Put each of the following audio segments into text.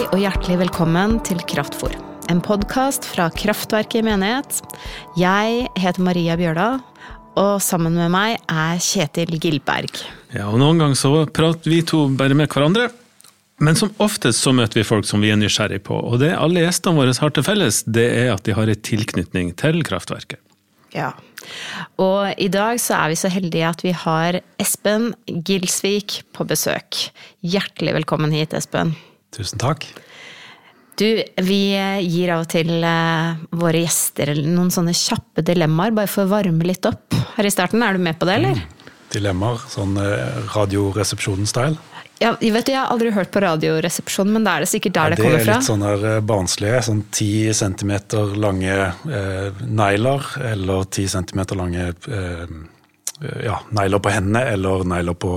Hei og hjertelig velkommen til Kraftfor. En podkast fra Kraftverket i menighet. Jeg heter Maria Bjørda og sammen med meg er Kjetil Gilberg. Ja, og Noen ganger så prater vi to bare med hverandre, men som oftest så møter vi folk som vi er nysgjerrig på. Og det alle gjestene våre har til felles, det er at de har en tilknytning til kraftverket. Ja. Og i dag så er vi så heldige at vi har Espen Gilsvik på besøk. Hjertelig velkommen hit, Espen. Tusen takk. Du, vi gir av og til eh, våre gjester noen sånne kjappe dilemmaer, bare for å varme litt opp her i starten. Er du med på det, eller? Dilemmaer, sånn eh, Radioresepsjonen-style. Ja, vet du, jeg har aldri hørt på Radioresepsjonen, men da er det sikkert der Ja, det, kommer er fra. litt sånn her sånne barnslige. Sånn ti centimeter lange eh, negler, eller ti centimeter lange eh, ja, negler på hendene, eller negler på,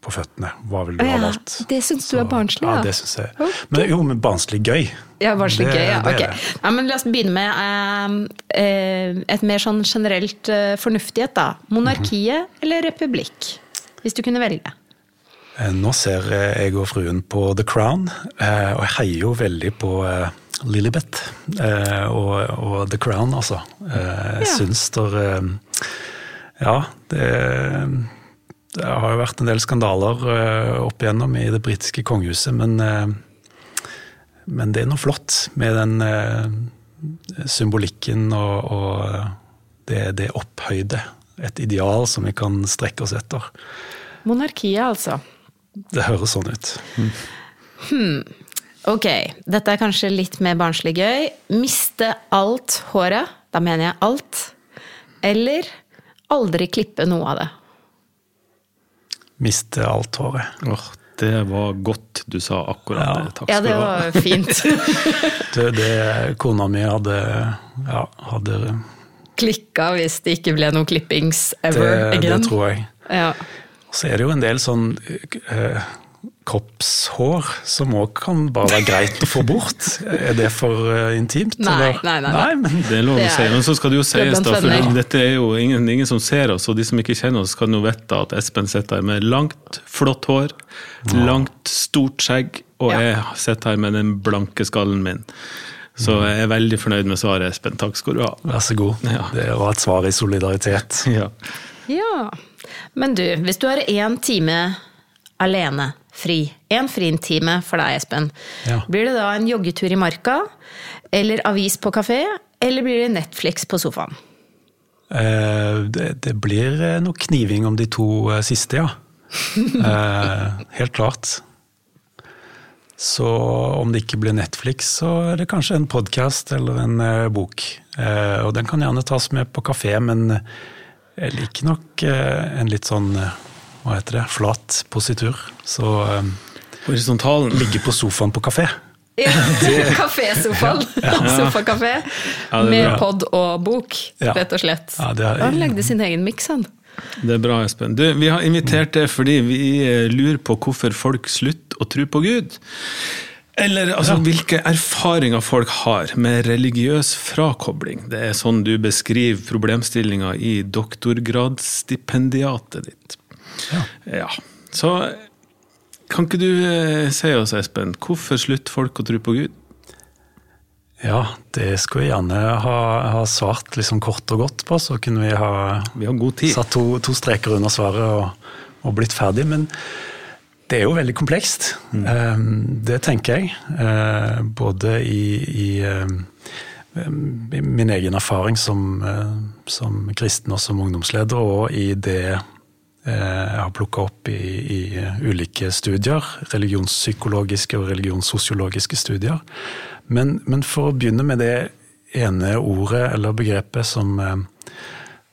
på føttene. Hva vil du ha ja, valgt? det syns du er barnslig, ja? ja? det syns jeg. Men jo, men barnslig gøy. Ja, barnslig Det- gøy, ja. Ok. Ja, men la oss begynne med eh, eh, et mer sånn generelt eh, fornuftighet, da. Monarkiet Mhm. eller republikk? Hvis du kunne velge. Eh, Nå ser eh, jeg og fruen på The Crown, eh, og jeg heier jo veldig på eh, Lilibet eh, og, og The Crown, altså. Eh, Jeg Ja. syns der eh, Ja, det, det har jo vært en del skandaler eh, opp igjennom i det britiske kongehuset, men, eh, men det er noe flott med den eh, symbolikken og, og det, det opphøyde. Et ideal som vi kan strekke oss etter. Monarkiet, altså. Det høres sånn ut. Ok, dette er kanskje litt mer barnslig gøy. Miste alt håret, da mener jeg alt. Eller aldri klippe noe av det. Miste alt håret. Oh, det var godt du sa akkurat Ja. det. Takk Ja, skal det du ha. var fint. Det, det kona mi hadde Ja, hadde Klikka hvis det ikke ble noe klippings Det, ever det again. tror jeg. Ja. Så er det jo en del sånn eh, kroppshår som òg kan bare være greit å få bort. Er det for uh, intimt? Nei, eller? nei, nei, nei. men Det er lov å si, men så skal det jo sies, da, for dette er jo ingen, ingen som ser oss, og de som ikke kjenner oss, kan jo vite at Espen sitter her med langt, flott hår, langt, stort skjegg, og Ja. jeg sitter her med den blanke skallen min. Så jeg er veldig fornøyd med svaret, Espen. Takk skal du ha. Vær så god. Ja. Det var et svar i solidaritet. Ja. Ja. Men du, hvis du har én time alene, fri, én frintime for deg, Espen, Ja. blir det da en joggetur i marka, eller avis på kafé, eller blir det Netflix på sofaen? Eh, det, det blir eh, noe kniving om de to eh, siste, ja. Eh, helt klart. Så om det ikke blir Netflix, så er det kanskje en podkast eller en eh, bok. Eh, og den kan gjerne tas med på kafé, men jeg liker nok en litt sånn hva heter det, flat positur. Så um, Horisontalen. ligge på sofaen på kafé. Ja, Kafésofaen. Sofakafé. Ja, det er med pod og bok, rett og slett. Ja, det er- Han lagde sin egen miks, han. Det er bra, Espen. Du, vi har invitert deg fordi vi eh, lurer på hvorfor folk slutter å tro på Gud. Eller altså, hvilke erfaringer folk har med religiøs frakobling. Det er sånn du beskriver problemstillinga i doktorgradsstipendiatet ditt. Ja. Ja. Så kan ikke du eh, si oss, Espen, hvorfor slutter folk å tro på Gud? Ja, det skulle jeg gjerne ha, ha svart liksom kort og godt på, så kunne vi ha Vi har god tid. satt to, to streker under svaret og, og blitt ferdig. Men det er jo veldig komplekst. Mm. Det tenker jeg. Eh, Både i, i, eh, i min egen erfaring som, som kristen og som ungdomsleder, og i det jeg har plukka opp i, i ulike studier. Religionspsykologiske og religionssosiologiske studier. Men, men for å begynne med det ene ordet eller begrepet som, eh,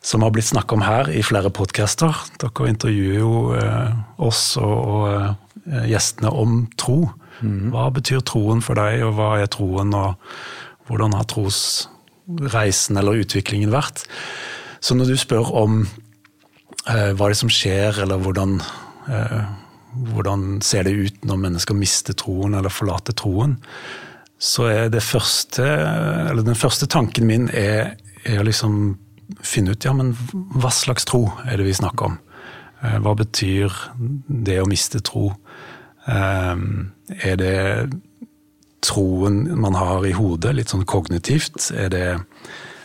som har blitt snakka om her i flere podcaster. Dere intervjuer jo eh, oss og, og eh, gjestene om tro. Hva betyr troen for deg, og hva er troen, og hvordan har trosreisen eller utviklingen vært? Så når du spør om eh, hva er det som skjer, eller hvordan, eh, hvordan ser det ut når mennesker mister troen eller forlater troen, så er første, den første tanken min er, er å liksom finne ut ja, men hva slags tro er det vi snakker om? Eh, Hva betyr det å miste tro? Eh, Er det troen man har i hodet, litt sånn kognitivt? Er det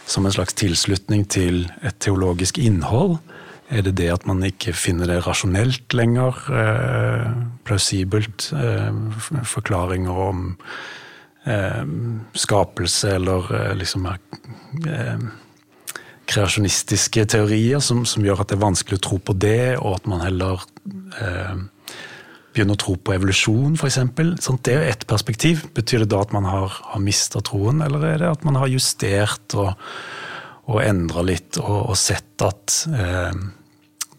som en slags tilslutning til et teologisk innhold? Er det det at man ikke finner det rasjonelt lenger? Eh, plausibelt? Eh, forklaringer om eh, skapelse eller eh, liksom eh, kreasjonistiske teorier som, som, gjør at det er vanskelig å tro på det, og at man heller eh, begynner å tro på evolusjon, f.eks. Sånn, det er jo ett perspektiv. Betyr det da at man har, har mista troen, eller er det at man har justert og, og endra litt og, og, sett at eh,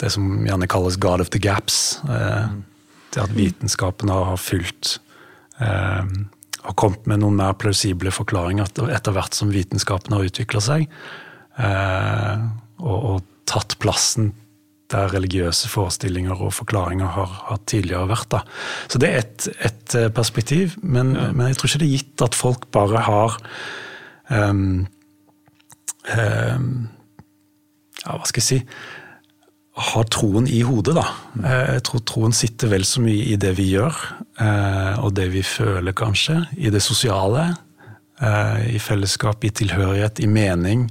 det som gjerne kalles God of the gaps, eh, det at vitenskapen har, fylt eh, har kommet med noen mer plausible forklaringer etter hvert som vitenskapen har utvikla seg. Eh, og, og, tatt plassen der religiøse forestillinger og forklaringer har, har tidligere vært. Da. Så det er et, et eh, perspektiv, men, ja. men, jeg tror ikke det er gitt at folk bare har um, Ja, hva skal jeg si Har troen i hodet, da. Eh, jeg tror troen sitter vel så mye i det vi gjør, og det vi føler, kanskje. I det sosiale. I fellesskap, i tilhørighet, i mening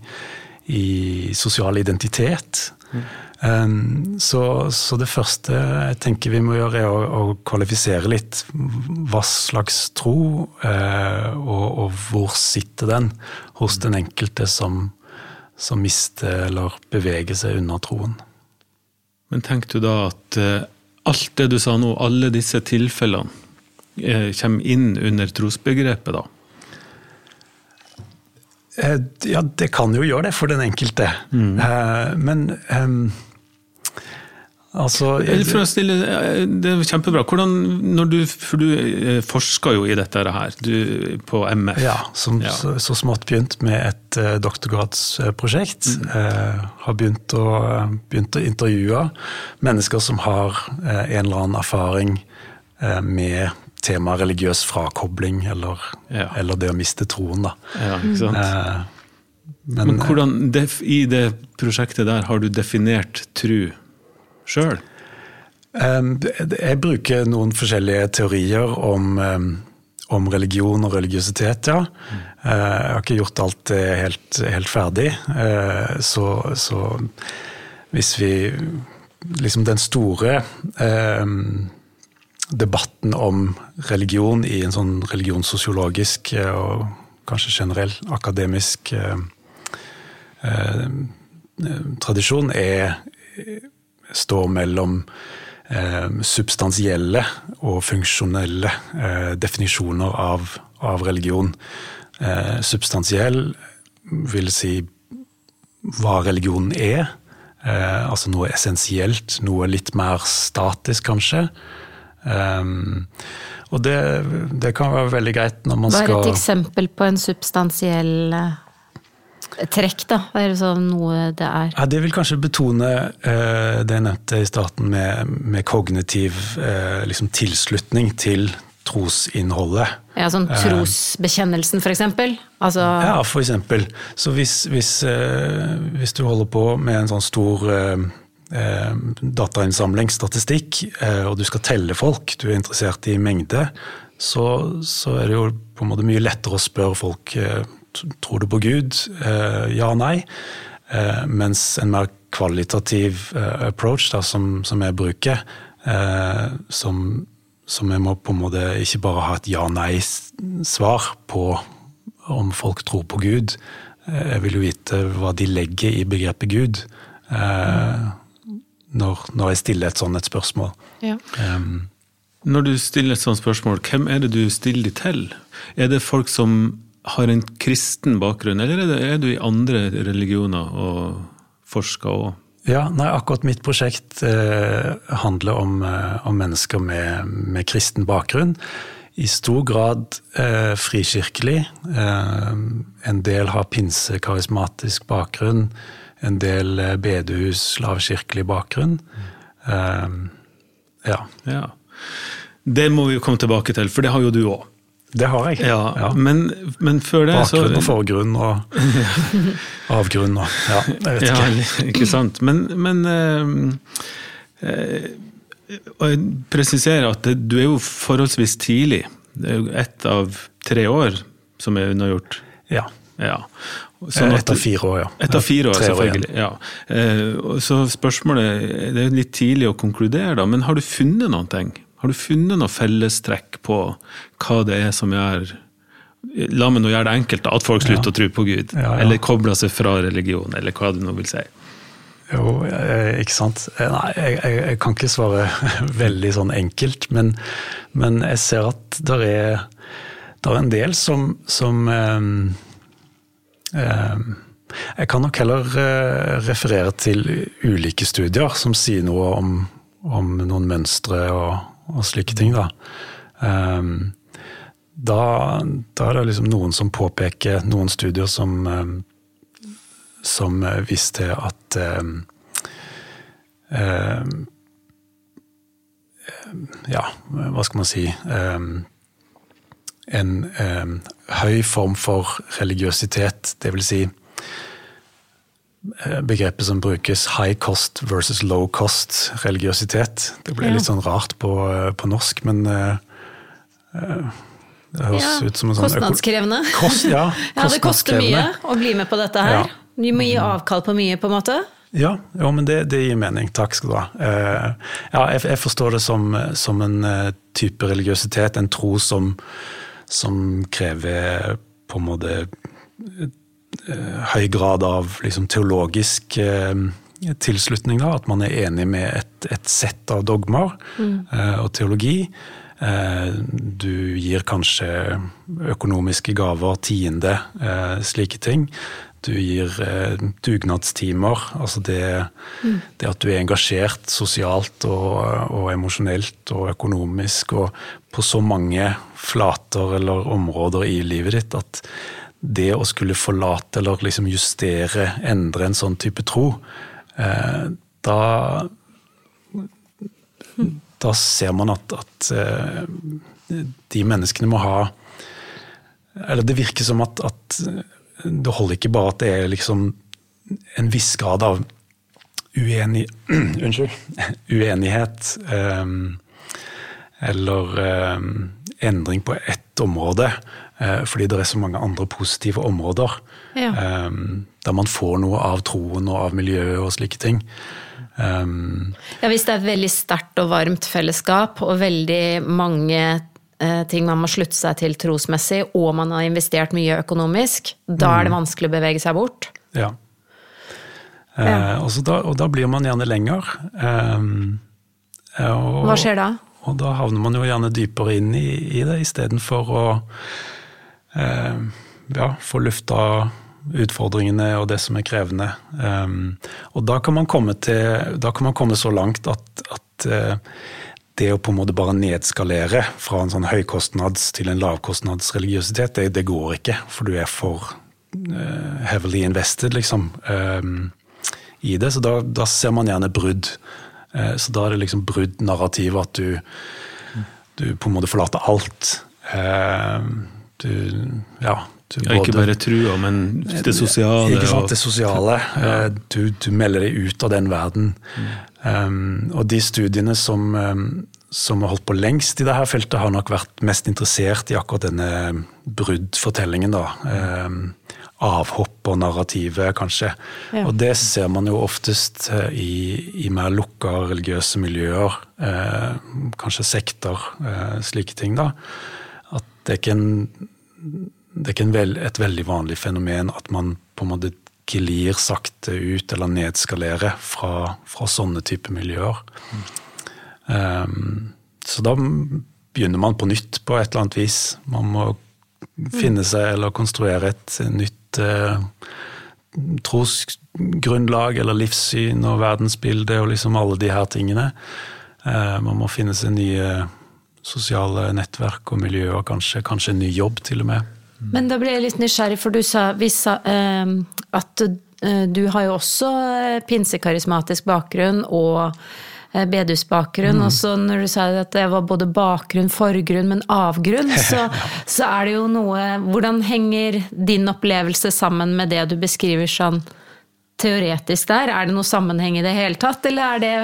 i sosial identitet. Mm. Så, så, det første jeg tenker vi må gjøre, er å, å kvalifisere litt hva slags tro, eh, og, og, hvor sitter den hos den enkelte som, som mister eller beveger seg unna troen. Men tenker du da at eh, alt det du sa nå, alle disse tilfellene, eh, kommer inn under trosbegrepet, da? Eh, ja, det kan jo gjøre det for den enkelte. Mm. Men um, altså For å stille, eh, Det er kjempebra. Hvordan, du, for du forsker jo i dette her, du, på MF. Ja, som ja. Så, så, smått begynt med et uh, doktorgradsprosjekt. Mm. Uh, har begynt å, begynt å, intervjue mennesker som har uh, en eller annen erfaring med temaet religiøs frakobling, eller, ja. eller, det å miste troen, da. Ja, ikke sant? Eh, men, men, hvordan, i det prosjektet der, har du definert tru sjøl? Eh, jeg bruker noen forskjellige teorier om, eh, om religion og religiøsitet, ja. Mm. Jeg har ikke gjort alt helt, helt ferdig. Eh, så, så, hvis vi Liksom den store eh, debatten om religion i en sånn religionssosiologisk eh, og kanskje generell akademisk eh, eh, tradisjon er, står mellom eh, substansielle og funksjonelle eh, definisjoner av, av religion. Eh, substansiell vil si hva religionen er. altså noe essensielt, noe litt mer statisk, kanskje. Um, og det, det, kan være veldig greit når man skal Hva er et eksempel på en substansiell eh, trekk, da? Er det sånn noe det er? Ja, det vil kanskje betone eh, det jeg nevnte i starten med, med kognitiv eh, liksom tilslutning til trosinnholdet. Ja, Sånn trosbekjennelsen, for eksempel? Altså... Ja, eksempel. Så hvis, hvis, eh, hvis, du holder på med en sånn stor eh, datainnsamling, statistikk, eh, og du skal telle folk, du er interessert i mengde, så, så, er det jo på en måte mye lettere å spørre folk eh, tror du på Gud, eh, ja og nei. Eh, mens en mer kvalitativ eh, approach da, som, som, jeg bruker, som, som jeg må på en måte ikke bare ha et ja-nei-svar på om folk tror på Gud. Jeg vil jo vite hva de legger i begrepet Gud. Når, når jeg stiller et sånt et spørsmål. Ja. Um, når du stiller et sånt spørsmål, hvem er det du stiller det til? Er det folk som har en kristen bakgrunn, eller er, det, er du i andre religioner og forsker òg? Ja, nei, akkurat mitt prosjekt eh, handler om, eh, om mennesker med, med, kristen bakgrunn. I stor grad eh, frikirkelig. Eh, en del har pinsekarismatisk bakgrunn en del eh, bedehus, lavkirkelig bakgrunn. Um, ja. ja. Det må vi jo komme tilbake til, for det har jo du òg. Det har jeg. Ja, ja. Men, men, før det Bakgrunn og forgrunn og avgrunn og Ja, jeg vet ikke. Ja, ikke sant. Men, men øh, øh, Og jeg presiserer at du er jo forholdsvis tidlig. Det er jo et av tre år som er unnagjort? Ja. ja. Sånn Etter fire år, ja. Etter fire år, selvfølgelig. ja. Eh, så spørsmålet Det er litt tidlig å konkludere, da, men har du funnet noen ting? Har du funnet noe fellestrekk på hva det er som gjør La meg nå gjøre det enkelt, at folk slutter ja. å tro på Gud. Ja, ja. Eller kobler seg fra religion, eller hva du nå vil si. Jo, ikke sant. Eh, nei, jeg, jeg, jeg, kan ikke svare veldig sånn enkelt, men, men jeg ser at det er, er, en del som, som um, um, Jeg kan nok heller referere til ulike studier som sier noe om, om noen mønstre og, og, slike ting. da. Um, da, da, er det liksom noen som påpeker noen studier som, um, som viste at um, Ja, hva skal man si En høy form for religiøsitet, vil si begrepet som brukes high cost versus low cost religiøsitet. Det blir litt sånn rart på, på norsk, men det høres ja, ut som en sånn Kostnadskrevende. Kost, ja, ja, det koster mye å bli med på dette her. Ja. Vi må gi avkall på mye, på en måte. Ja, jo, men det, det, gir mening. Takk skal du ha. Uh, ja, jeg, jeg, forstår det som, som en uh, type religiøsitet, en tro som, som krever på en måte uh, høy grad av liksom, teologisk tilslutning. Da, at man er enig med et, et sett av dogmer mm. og teologi. Eh, du gir kanskje økonomiske gaver, tiende, eh, slike ting. Du gir eh, dugnadstimer. Altså det, mm. det, at du er engasjert sosialt og, og emosjonelt og økonomisk og på så mange flater eller områder i livet ditt at det å skulle forlate eller liksom justere, endre en sånn type tro, da da ser man at, at eh, de menneskene må ha Eller det virker som at, at, det holder ikke bare at det er liksom en viss grad av uenig, uenighet um, eller endring på ett område. Uh, fordi det er så mange andre positive områder ja. um, der man får noe av troen og av miljøet og slike ting. Um, ja, Hvis det er et veldig sterkt og varmt fellesskap, og veldig mange ting man må slutte seg til trosmessig, og man har investert mye økonomisk, da er det mm. vanskelig å bevege seg bort. Ja. Ja. Og, da, og, da, blir man gjerne lenger. Og, Hva skjer da? Og da havner man jo gjerne dypere inn i, i det, istedenfor å ja, få lufta utfordringene og det som er krevende. Um, og da kan man komme, til, kan man komme så langt at, at uh, det å på en måte bare nedskalere fra en sånn høykostnads til en lavkostnadsreligiøsitet, det, det går ikke. For du er for uh, heavily invested, liksom, um, i det. Så da, da, ser man gjerne brudd. Uh, så da er det liksom brudd-narrativet at du, du på en måte forlater alt. Du, ja, ja, ikke bare trua, men det sosiale. Ikke sant, det sosiale. Ja. Eh, du, du, melder deg ut av den verden. Mm. Um, og de studiene som, um, som, har holdt på lengst i dette feltet, har nok vært mest interessert i akkurat denne bruddfortellingen. da. Um, avhopp og narrativet, kanskje. Ja. Og det ser man jo oftest eh, i, i mer lukka religiøse miljøer. Eh, kanskje sekter, eh, slike ting. da. Det er ikke en det er ikke vel, et veldig vanlig fenomen at man på en måte glir sakte ut eller nedskalerer fra, fra sånne type miljøer. Mm. Um, så da begynner man på nytt på et eller annet vis. Man må finne seg eller konstruere et nytt uh, trosgrunnlag eller livssyn og verdensbilde og liksom alle de her tingene. Uh, man må finne seg nye sosiale nettverk og miljøer, kanskje, kanskje en ny jobb til og med. Men da ble jeg litt nysgjerrig, for du sa, sa eh, at eh, du har jo også eh, pinsekarismatisk bakgrunn og eh, bedehusbakgrunn. Mm. Og så når du sa at det var både bakgrunn, forgrunn, men avgrunn, så, så, er det jo noe Hvordan henger din opplevelse sammen med det du beskriver sånn teoretisk der? Er det noe sammenheng i det hele tatt, eller er det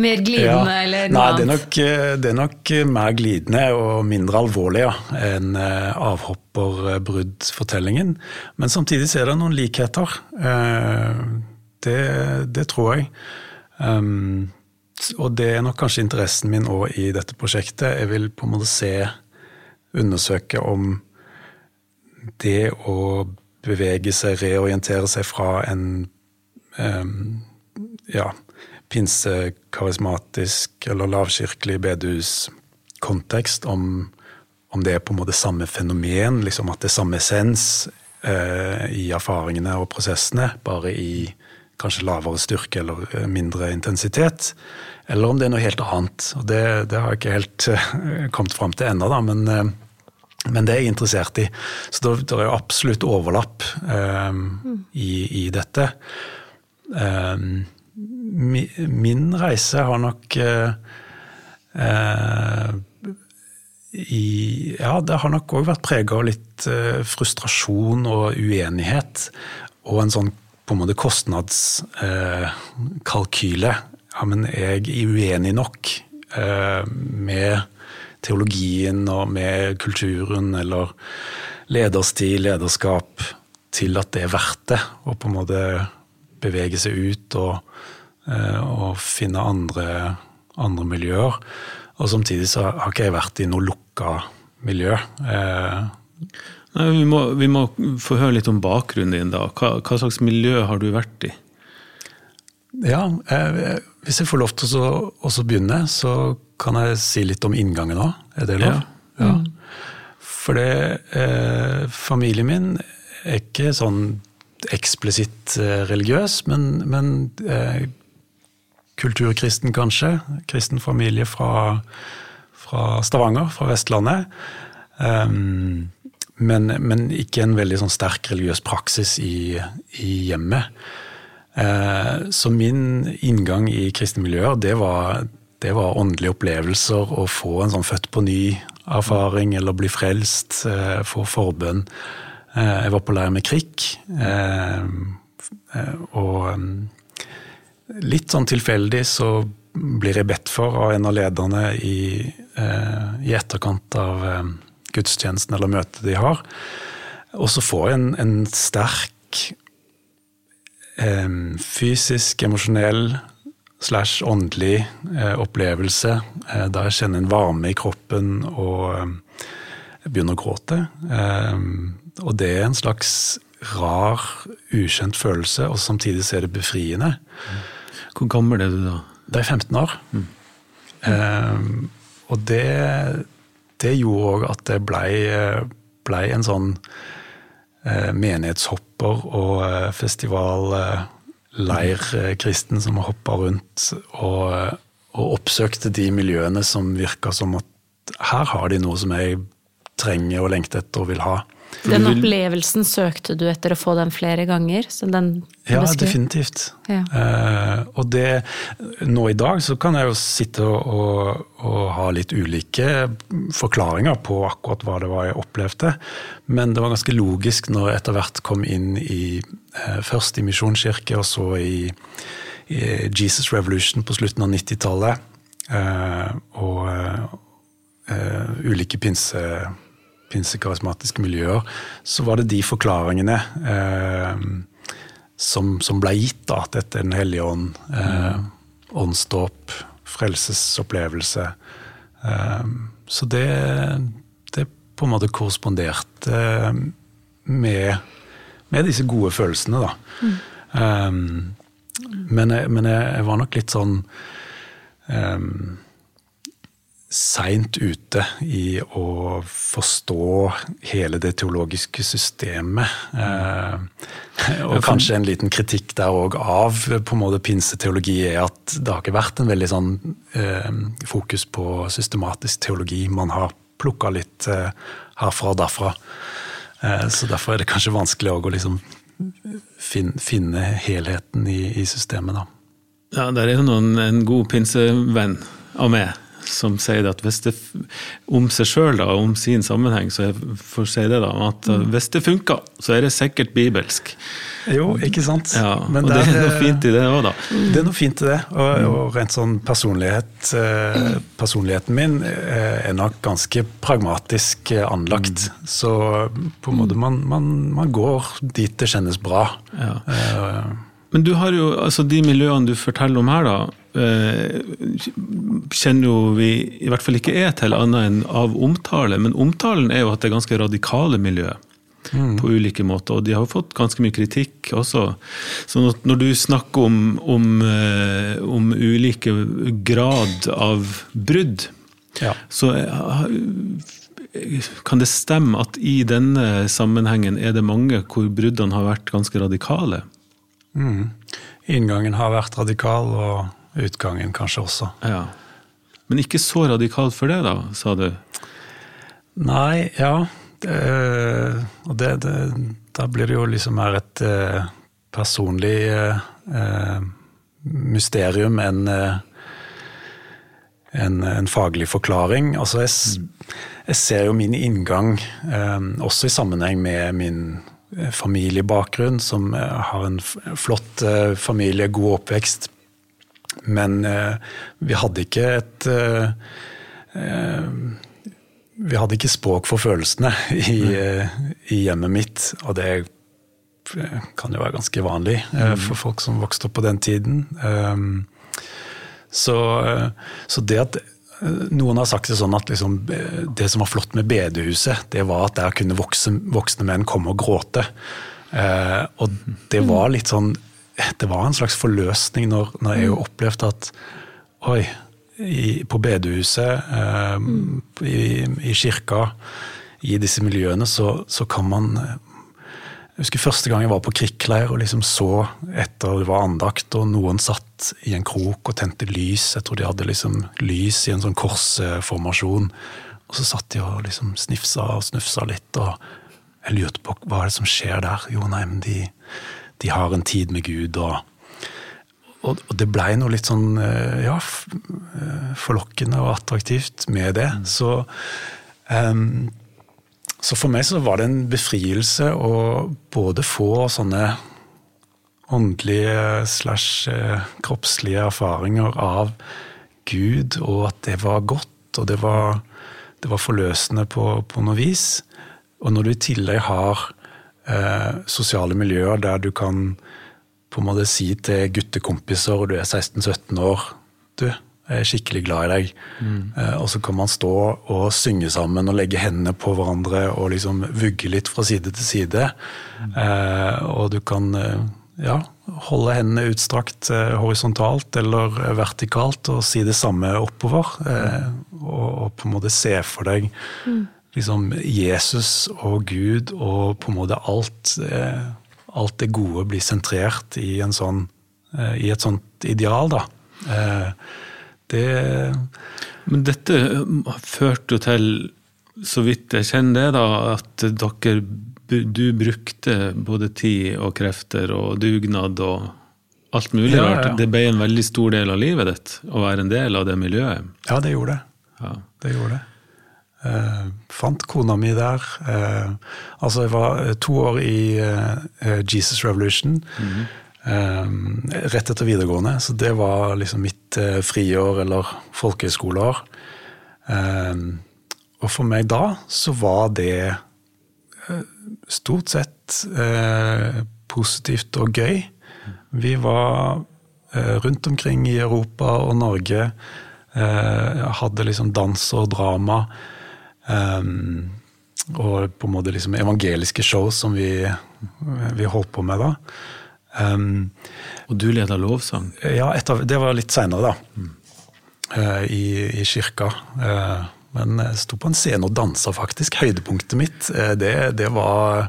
mer glidende, ja. eller noe Nei, det er, nok, det er, nok, mer glidende og mindre alvorlig ja, enn avhopperbruddfortellingen. Men samtidig er det noen likheter. Det, det tror jeg. Um, og det er nok kanskje interessen min òg i dette prosjektet. Jeg vil på en måte se, undersøke om det å bevege seg, reorientere seg fra en um, ja, pinsekarismatisk eller lavkirkelig bedehuskontekst, om, om det er på en måte samme fenomen, liksom at det er samme essens eh, i erfaringene og prosessene, bare i kanskje lavere styrke eller eh, mindre intensitet. Eller om det er noe helt annet. og Det, det har jeg ikke helt eh, kommet fram til ennå, men, eh, men, det er jeg interessert i. Så det, det er absolutt overlapp uh, mm. i, i, dette. Mi, min reise har nok i, ja, det har nok òg vært prega av litt frustrasjon og uenighet. Og en sånn på en måte kostnadskalkyle. Ja, men er uenig nok eh, med teologien og med kulturen eller lederstil, lederskap, til at det er verdt det Og på en måte bevege seg ut og, eh, og finne andre, andre, miljøer. Og samtidig så har ikke jeg vært i noe lukka miljø. Eh, Nei, vi, må, vi, må, få høre litt om bakgrunnen din. da. Hva, hva slags miljø har du vært i? Ja, jeg, Hvis jeg får lov til å begynne, så kan jeg si litt om inngangen òg. Er det lov? Ja. ja. For det, eh, familien min er ikke sånn eksplisitt eh, religiøs, men, men eh, kulturkristen kanskje. Kristen familie fra, fra Stavanger, fra Vestlandet. Um, men, men, ikke en veldig sånn sterk religiøs praksis i, i hjemmet. Eh, så min inngang i kristne miljøer, det var, det var, åndelige opplevelser. Å få en sånn født på ny-erfaring, eller bli frelst, få forbønn. Eh, jeg var på leir med KRIK, og litt sånn tilfeldig så blir jeg bedt for av en av lederne i, i etterkant av gudstjenesten eller møtet de har. Og så får jeg en, en sterk eh, fysisk, emosjonell slash åndelig eh, opplevelse eh, der jeg kjenner en varme i kroppen og eh, begynner å gråte. Eh, og det er en slags rar, ukjent følelse, og samtidig så er det befriende. Hvor gammel er du da? Da er jeg 15 år. Mm. Eh, og det det gjorde òg at det blei ble en sånn eh, menighetshopper og eh, festivalleirkristen eh, som hoppa rundt og, og, oppsøkte de miljøene som virka som at her har de noe som jeg trenger og lengter etter og vil ha. Den opplevelsen søkte du etter å få den flere ganger? ja, definitivt. Ja. Uh, og det, nå i dag så kan jeg jo sitte og, og, og, ha litt ulike forklaringer på akkurat hva det var jeg opplevde, men det var ganske logisk når jeg etter hvert kom inn i uh, først i Misjonskirke og så i, i, Jesus Revolution på slutten av 90-tallet. Uh, og ulike pinse pinsekarismatiske miljøer, så var det de forklaringene eh, som, som, ble gitt. da, At dette er Den hellige ånd, eh, åndsdåp, frelsesopplevelse. Eh, så det, det på en måte korresponderte eh, med, med disse gode følelsene, da. Mm. Eh, men, men jeg, jeg, var nok litt sånn um, seint ute i å forstå hele det teologiske systemet. Eh, og kanskje en liten kritikk der òg av på en måte pinseteologi er at det har ikke vært en veldig sånn eh, fokus på systematisk teologi. Man har plukka litt eh, herfra og derfra. Eh, så derfor er det kanskje vanskelig å liksom finne, finne helheten i, i, systemet, da. Ja, der er jo noen, en god pinsevenn av meg som sier at hvis det om seg sjøl og om sin sammenheng, så får si det da, at mm. hvis det funker, så er det sikkert bibelsk. Jo, ikke sant. Ja, Men og det er noe fint i det òg, da. Det er noe fint i det. Og, og rent sånn personlighet eh, Personligheten min eh, er nok ganske pragmatisk eh, anlagt. Mm. Så på en måte man, man, man, går dit det kjennes bra. Ja. Uh, men du har jo, altså de miljøene du forteller om her, da, kjenner jo vi i hvert fall ikke er til annet enn av omtale. Men omtalen er jo at det er ganske radikale miljø mm. på ulike måter. Og de har fått ganske mye kritikk også. Så når du snakker om, om, eh, om ulike grad av brudd, ja. så eh, kan det stemme at i denne sammenhengen er det mange hvor bruddene har vært ganske radikale? Mm. Inngangen har vært radikal, og utgangen kanskje også. Ja. Men ikke så radikalt for det, da, sa du? Nei, ja. Og det, det, da blir det jo liksom mer et eh, personlig eh, mysterium enn eh, en, en, faglig forklaring. Altså jeg, jeg, ser jo min inngang eh, også i sammenheng med min eh, familiebakgrunn, som eh, har en flott familie, god oppvekst. Men vi hadde ikke et vi hadde ikke språk for følelsene i, eh, i, hjemmet mitt, og det eh, kan jo være ganske vanlig eh, mm. for folk som vokste opp på den tiden. Ehm, så, så det at noen har sagt det sånn at liksom, det som var flott med bedehuset, det var at der kunne voksne, voksne menn komme og gråte. og det var litt sånn Det var en slags forløsning når, når jeg mm. opplevde at Oi, i, på bedehuset, eh, mm. i, i, kirka, i disse miljøene, så, så, kan man Jeg husker første gang jeg var på krikkleir og liksom så etter det var andakt, og noen satt i en krok og tente lys. Jeg tror de hadde liksom lys i en sånn korsformasjon. Og så satt de og liksom snifsa og snufsa litt, og jeg lurte på hva er det som skjer der. Jo, nei, men de, de har en tid med Gud. og og, det blei noe litt sånn eh, ja, eh, forlokkende og attraktivt med det. Mm. Så, um, så for meg så var det en befrielse å både få sånne åndelige slash eh, kroppslige erfaringer av Gud, og at det var godt, og det var, det var forløsende på, på, noe vis. Og når du i tillegg har eh, sosiale miljøer der du kan på en måte si til guttekompiser, og du er 16-17 år Du, jeg er skikkelig glad i deg. Mm. Eh, og så kan man stå og synge sammen og legge hendene på hverandre og liksom vugge litt fra side til side. Mm. Eh, og du kan ja, holde hendene utstrakt eh, horisontalt eller vertikalt og si det samme oppover. Eh, og, og, på en måte se for deg mm. Liksom Jesus og Gud og på en måte alt eh, alt det gode blir sentrert i, sånn, eh, i et sånt ideal, da. Eh, det Men dette førte jo til, så vidt jeg kjenner det, da, at dere du brukte både tid og krefter og dugnad og alt mulig ja. Ja. Det ble en veldig stor del av livet ditt å være en del av det miljøet. Ja, det gjorde det. Ja. Det gjorde det. Uh, fant kona mi der. Uh, altså, jeg var eh, to år i uh, Jesus Revolution. Mm -hmm. rett etter videregående, så det var liksom mitt friår eller folkehøyskoleår. og for meg da så var det stort sett positivt og gøy. Vi var rundt omkring i Europa og Norge. hadde liksom dans og drama. Um, og på en måte liksom evangeliske show som vi, vi holdt på med da. Um, og du leda lovsang? Ja, etter, det var litt seinere, da. Mm. Uh, i, i, kirka. Uh, men jeg sto på en scene og dansa, faktisk. Høydepunktet mitt, uh, det, det, var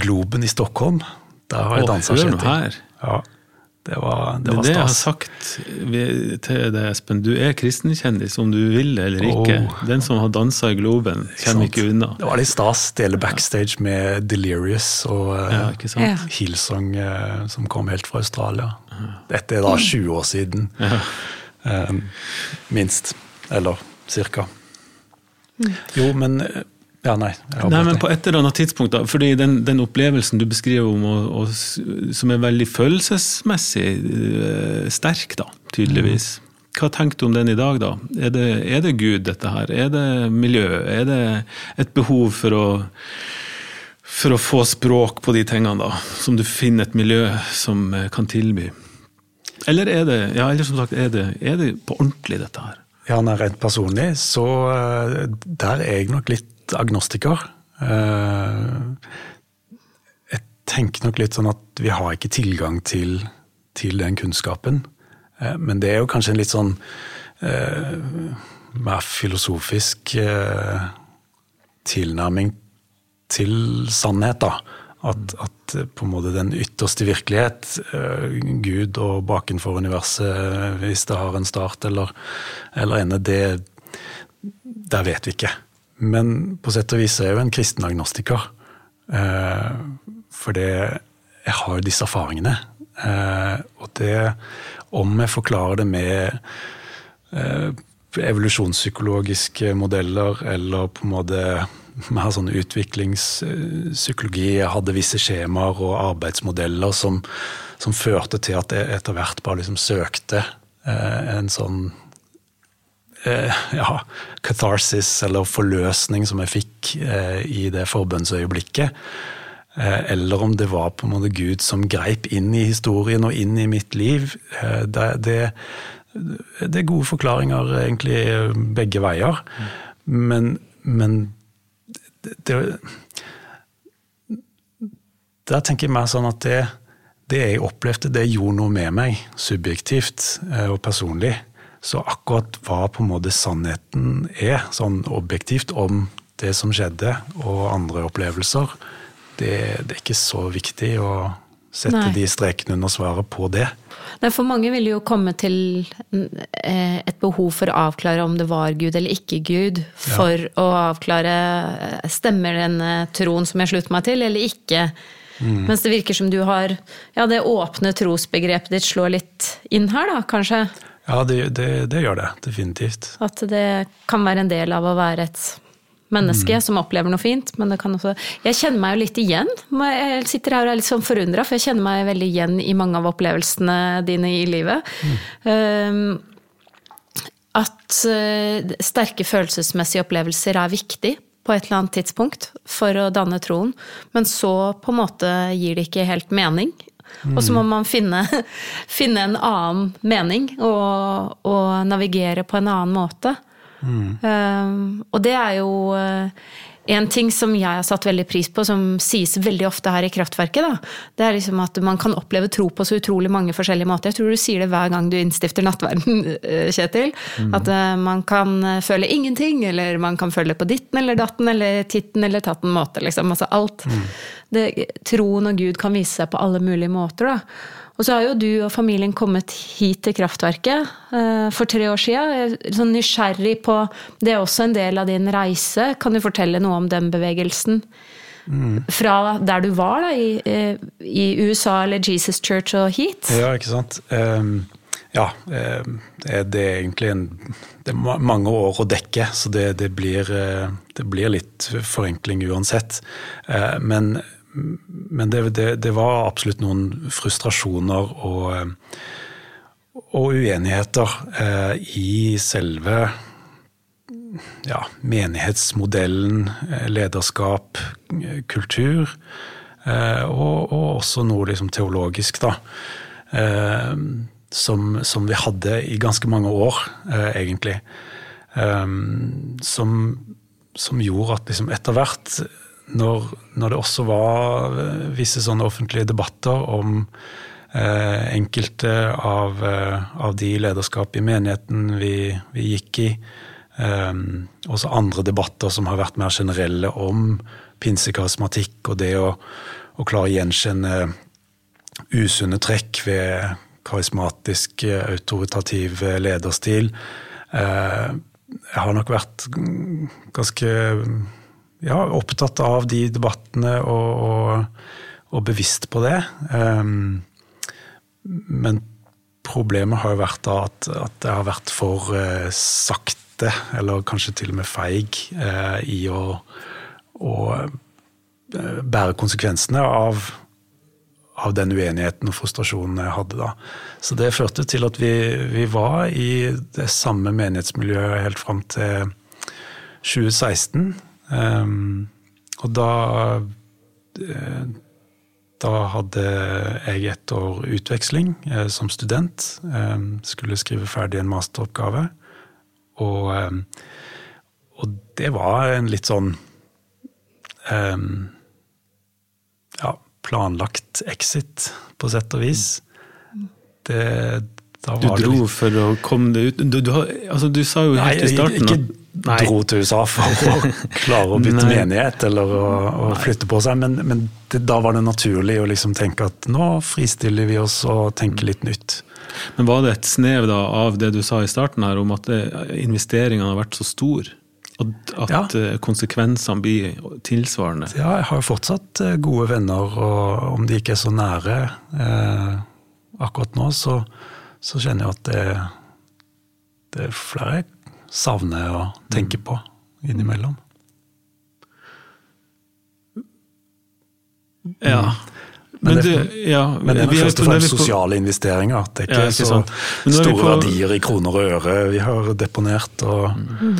Globen i Stockholm. Der har jeg dansa. Hør nå her. Ja. Det var, det var stas. Det jeg har sagt til deg, Espen. Du er kristenkjendis om du vil eller ikke. Oh. Den som har dansa i Globen, kommer ikke unna. Det var litt stas. Dele backstage med Delirious og ja, ja. Hillsong uh, som kom helt fra Australia. Dette er da 20 år siden. Ja. Um, minst. Eller cirka. Jo, men Ja, nei. Nei, men På et eller annet tidspunkt, da, fordi den, den opplevelsen du beskriver om, og, og, som er veldig følelsesmessig uh, sterk, da, tydeligvis. Hva tenker du om den i dag, da? Er det, er det Gud, dette her? Er det miljø? Er det et behov for å for å få språk på de tingene, da, som du finner et miljø som eh, kan tilby? Eller er det, ja, eller som sagt, er det, er det på ordentlig, dette her? Ja, nei, Rent personlig, så eh, der er jeg nok litt agnostiker. Eh, jeg tenker nok litt sånn at vi har ikke tilgang til, til den kunnskapen. Men det er jo kanskje en litt sånn mer filosofisk tilnærming til sannhet. da. At, at, på en måte den ytterste virkelighet, Gud og bakenfor universet, hvis det har en start eller, eller ende, det Der vet vi ikke. Men på sett og vis er jeg jo en kristen agnostiker. Uh, for Jeg har jo disse erfaringene. Uh, og det Om jeg forklarer det med evolusjonspsykologiske modeller eller på en måte mer sånn utviklingspsykologi. Jeg hadde visse skjemaer og arbeidsmodeller som, som førte til at jeg etter hvert bare liksom søkte eh, en sånn eh, ja, catharsis eller forløsning som jeg fikk eh, i det forbønnsøyeblikket. Eh, eller om det var på en måte Gud som greip inn i historien og inn i mitt liv. Eh, det, det, det er gode forklaringer egentlig begge veier. Men, men det, Der tenker jeg mer sånn at det, det jeg opplevde, det gjorde noe med meg, subjektivt eh, og personlig. Så akkurat hva på en måte sannheten er, sånn objektivt, om det som skjedde, og andre opplevelser, det, det er ikke så viktig å sette Nei. de strekene under svaret på det. Nei, For mange vil jo komme til eh, et behov for å avklare om det var Gud eller ikke Gud, for ja. å avklare eh, stemmer denne troen som jeg slutter meg til, eller ikke. Mm. Mens det virker som du har Ja, det åpne trosbegrepet ditt slår litt inn her, da, kanskje? Ja, det, det, det gjør det. Definitivt. At det kan være en del av å være et menneske mm. som opplever noe fint. Men det kan også Jeg kjenner meg jo litt igjen. Jeg sitter her og er litt sånn forundra, for jeg kjenner meg veldig igjen i mange av opplevelsene dine i livet. Mm. Um, at uh, sterke følelsesmessige opplevelser er viktig på et eller annet tidspunkt for å danne troen, men så på en måte gir det ikke helt mening. Mm. Og så må man finne, finne en annen mening og, og, navigere på en annen måte. Mm. Um, og det er jo uh, en ting som jeg har satt veldig pris på, som sies veldig ofte her i Kraftverket, da, det er liksom at man kan oppleve tro på så utrolig mange forskjellige måter. Jeg tror du sier det hver gang du innstifter nattverden, eh, Kjetil. Mm. At uh, man kan føle ingenting, eller man kan føle på ditten eller datten eller titten eller tatten måte. Liksom. Altså alt. Mm. Det, troen og Gud kan vise seg på alle mulige måter. da. Og så har jo du og familien kommet hit til Kraftverket uh, for tre år. Er sånn nysgjerrig på Det er også en del av din reise. Kan du fortelle noe om den bevegelsen? Mm. Fra der du var, da, i, eh, i, USA eller Jesus Church og hit? Ja, ikke sant. Um, ja, um, det er egentlig en, det er mange år å dekke, så det, det, blir, det blir, litt forenkling uansett. Men men det, det, det, var absolutt noen frustrasjoner og, og uenigheter eh, i selve ja, menighetsmodellen, eh, lederskap, kultur. Eh, og, og, også noe liksom teologisk, da. Eh, som, som, vi hadde i ganske mange år, eh, egentlig. Eh, som, som gjorde at liksom etter hvert når, når, det også var eh, visse sånne offentlige debatter om eh, enkelte av, eh, av, de lederskap i menigheten vi, vi gikk i, eh, også andre debatter som har vært mer generelle om pinsekarismatikk og det å, å klare å gjenkjenne usunne trekk ved karismatisk, eh, autoritativ lederstil. Eh, jeg har nok vært ganske ja, opptatt av de debattene og, og, og bevisst på det. Um, men problemet har jo vært da at, at det har vært for uh, sakte eller kanskje til og med feig, uh, i å, å eh, bære konsekvensene av, av den uenigheten og frustrasjonen jeg hadde da. Så det førte til at vi, vi var i det samme menighetsmiljøet helt fram til 2016. Um, og da eh, da hadde jeg et år utveksling eh, som student. Eh, skulle skrive ferdig en masteroppgave. Og, eh, og det var en litt sånn eh, Ja, planlagt exit, på sett og vis. Det, du dro litt... for å komme deg ut Du, du, altså, du sa jo helt i starten Nei, ikke Nei. dro til USA for å klare å bytte menighet eller å, å flytte på seg, men, men det, da var det naturlig å liksom tenke at nå fristiller vi oss og tenker litt nytt. Men Var det et snev da av det du sa i starten her, om at investeringene har vært så store? At, at ja. Eh, konsekvensene blir tilsvarende? Ja, jeg har jo fortsatt eh, gode venner, og om de ikke er så nære eh, akkurat nå, så, så, kjenner jeg at det, det er flere jeg savner å tenke på innimellom. Ja. Men, men, det, ja, men det er først og fremst sosiale investeringer. Det er ikke ja, så store på, verdier i kroner og øre vi har deponert. og mm.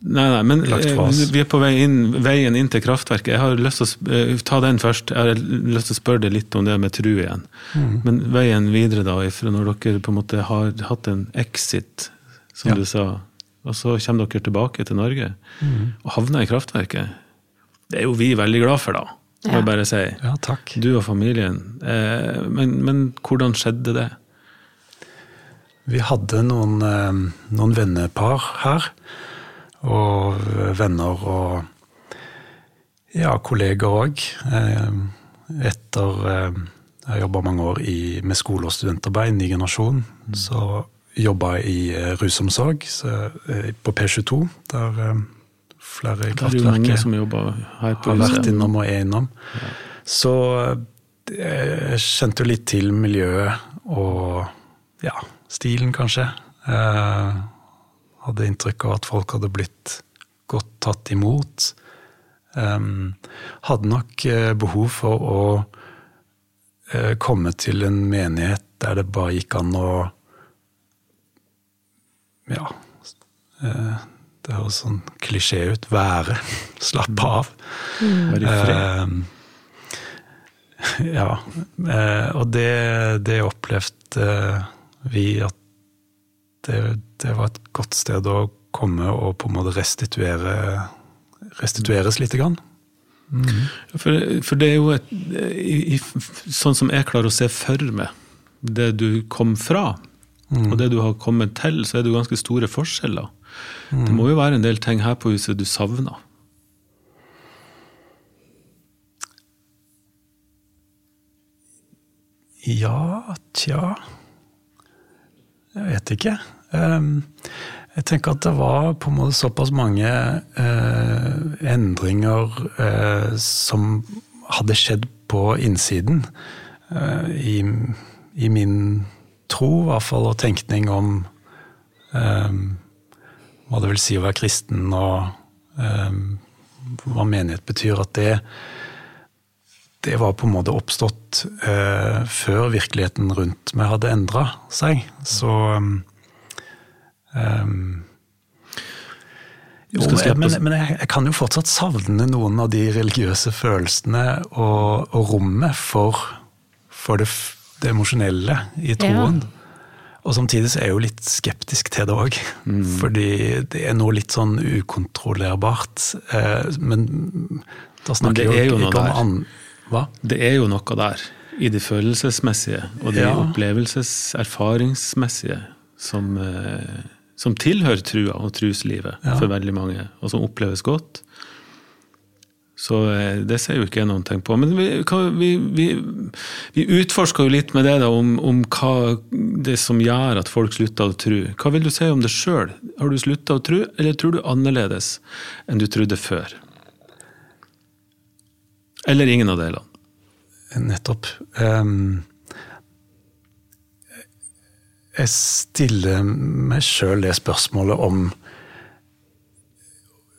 Nei, nei, men eh, vi er på vei inn, veien inn til kraftverket. Jeg har lyst til å uh, ta den først. Jeg har lyst til å spørre deg litt om det med tru igjen. Mm. Men veien videre, da, ifra når dere på en måte har hatt en exit, som ja. du sa, og så kommer dere tilbake til Norge mm. og havner i kraftverket. Det er jo vi veldig glad for, da. Må jeg bare si. Ja, takk. Du og familien. Eh, men, men, hvordan skjedde det? Vi hadde noen, eh, noen vennepar her. Og venner og ja, kolleger òg. Eh, etter eh, Jeg har jobba mange år i, med skole- og studentarbeid, ny generasjon. Mm. Så jobba i eh, rusomsorg på P22, der flere i kraftverket har vært innom og er innom. Ja. Så jeg kjente jo litt til miljøet og ja, stilen, kanskje. Jeg hadde inntrykk av at folk hadde blitt godt tatt imot. Hadde nok behov for å komme til en menighet der det bare gikk an å ja uh, Det høres sånn klisjé ut. Være. Slappe av. Mm. Være i fred. ja. Eh, og det, det opplevde vi at det, det, var et godt sted å komme og på en måte restituere, restitueres lite grann. Mm. For, for, det er jo et, i, i, Sånn som jeg klarer å se for meg det du kom fra, Mm. Og det du har kommet til, så er det jo ganske store forskjeller. Mm. Det må jo være en del ting her på huset du savner? Ja, tja Jeg vet ikke. Um, jeg tenker at det var på en måte såpass mange uh, endringer uh, som hadde skjedd på innsiden uh, i, i min tro, i hvert fall, og tenkning om um, hva det vil si å være kristen, og um, hva menighet betyr. At det, det var på en måte oppstått eh, før virkeligheten rundt meg hadde endra seg. Så um, jo, men, men jeg, jeg, kan jo fortsatt savne noen av de religiøse følelsene og, og rommet for, for det det emosjonelle i troen. Ja. Og samtidig så er jeg jo litt skeptisk til det òg. Mm. Fordi det er noe litt sånn ukontrollerbart. Eh, men da snakker jeg jo ikke om an... Hva? Det er jo noe der. I det følelsesmessige og det ja. opplevelseserfaringsmessige som, eh, som tilhører trua og truslivet ja. for veldig mange, og som oppleves godt. Så eh, det ser jo ikke jeg noen ting på. Men vi, vi, vi, vi utforsker jo litt med det da, om, om, hva det som gjør at folk slutter å tro. Hva vil du si om det sjøl? Har du slutta å tro, eller tror du annerledes enn du trodde før? Eller ingen av delene? Nettopp. Um, jeg stiller meg sjøl det spørsmålet om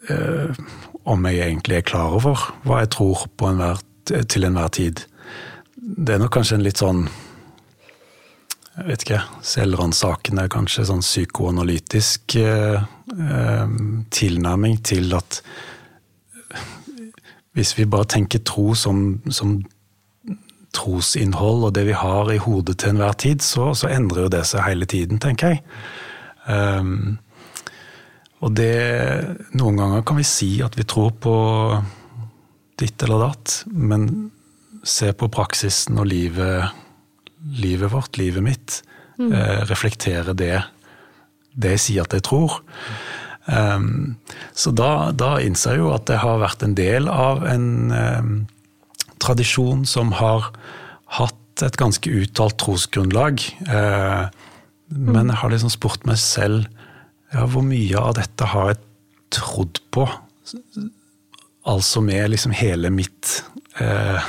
uh, om jeg egentlig er klar over hva jeg tror på enhver, til enhver tid. Det er nok kanskje en litt sånn jeg vet ikke, selvransakende, kanskje sånn psykoanalytisk eh, eh, tilnærming til at hvis vi bare tenker tro som, som trosinnhold og det vi har i hodet til enhver tid, så, så endrer jo det seg hele tiden, tenker jeg. Um, og det Noen ganger kan vi si at vi tror på ditt eller datt, men se på praksisen og livet, livet vårt, livet mitt, mm. Uh, reflektere det, det jeg sier at jeg tror. Um, så da, da, innser jeg jo at det har vært en del av en um, tradisjon som har hatt et ganske uttalt trosgrunnlag. Mm. Men jeg har liksom spurt meg selv ja, hvor mye av dette har jeg trodd på? Altså med liksom hele mitt uh,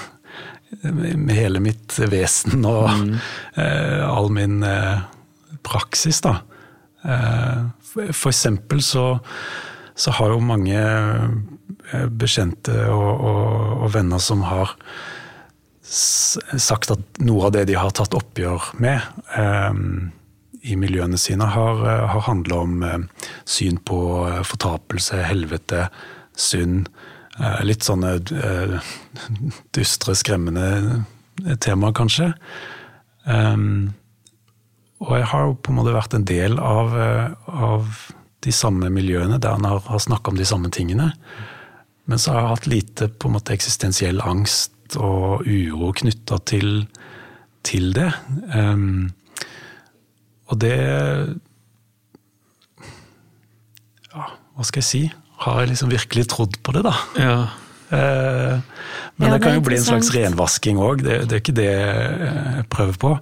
med hele mitt vesen og mm. uh, all min praksis, da. For eksempel så, så har jo mange eh, bekjente og, og, og, venner som har sagt at noe av det de har tatt oppgjør med eh, i miljøene sine, har, har handla om eh, syn på fortapelse, helvete, synd. Eh, litt sånne dystre, skremmende temaer, kanskje. Um, og jeg har jo på en måte vært en del av, eh, av de samme miljøene der han har, har snakka om de samme tingene. Men så har jeg hatt lite på en måte eksistensiell angst og uro knytta til, til, det. Um, og det Ja, hva skal jeg si? Har jeg liksom virkelig trodd på det, da? Ja. Uh, men ja, det kan jo bli en slags renvasking òg, det, det, er ikke det jeg prøver på.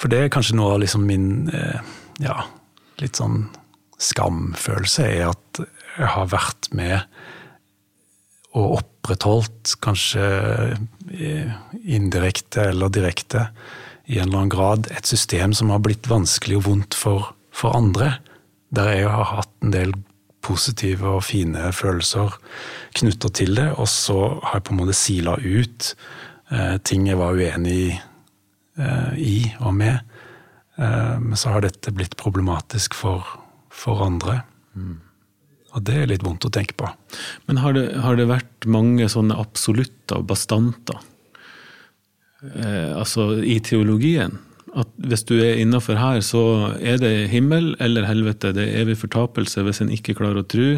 For det er kanskje noe av liksom min eh, ja, litt sånn skamfølelse, er at jeg har vært med og opprettholdt, kanskje eh, indirekte eller direkte, i en eller annen grad, et system som har blitt vanskelig og vondt for, for andre. Der jeg har hatt en del positive og fine følelser knytta til det, og så har jeg på en måte sila ut eh, ting jeg var uenig eh, i og med. Eh, men så har dette blitt problematisk for, for andre. Mm. Og det er litt vondt å tenke på. Men har det, har det vært mange sånne absolutter og bastanter? Eh, altså i teologien? At hvis du er innafor her, så er det himmel eller helvete. Det er evig fortapelse hvis en ikke klarer å tro.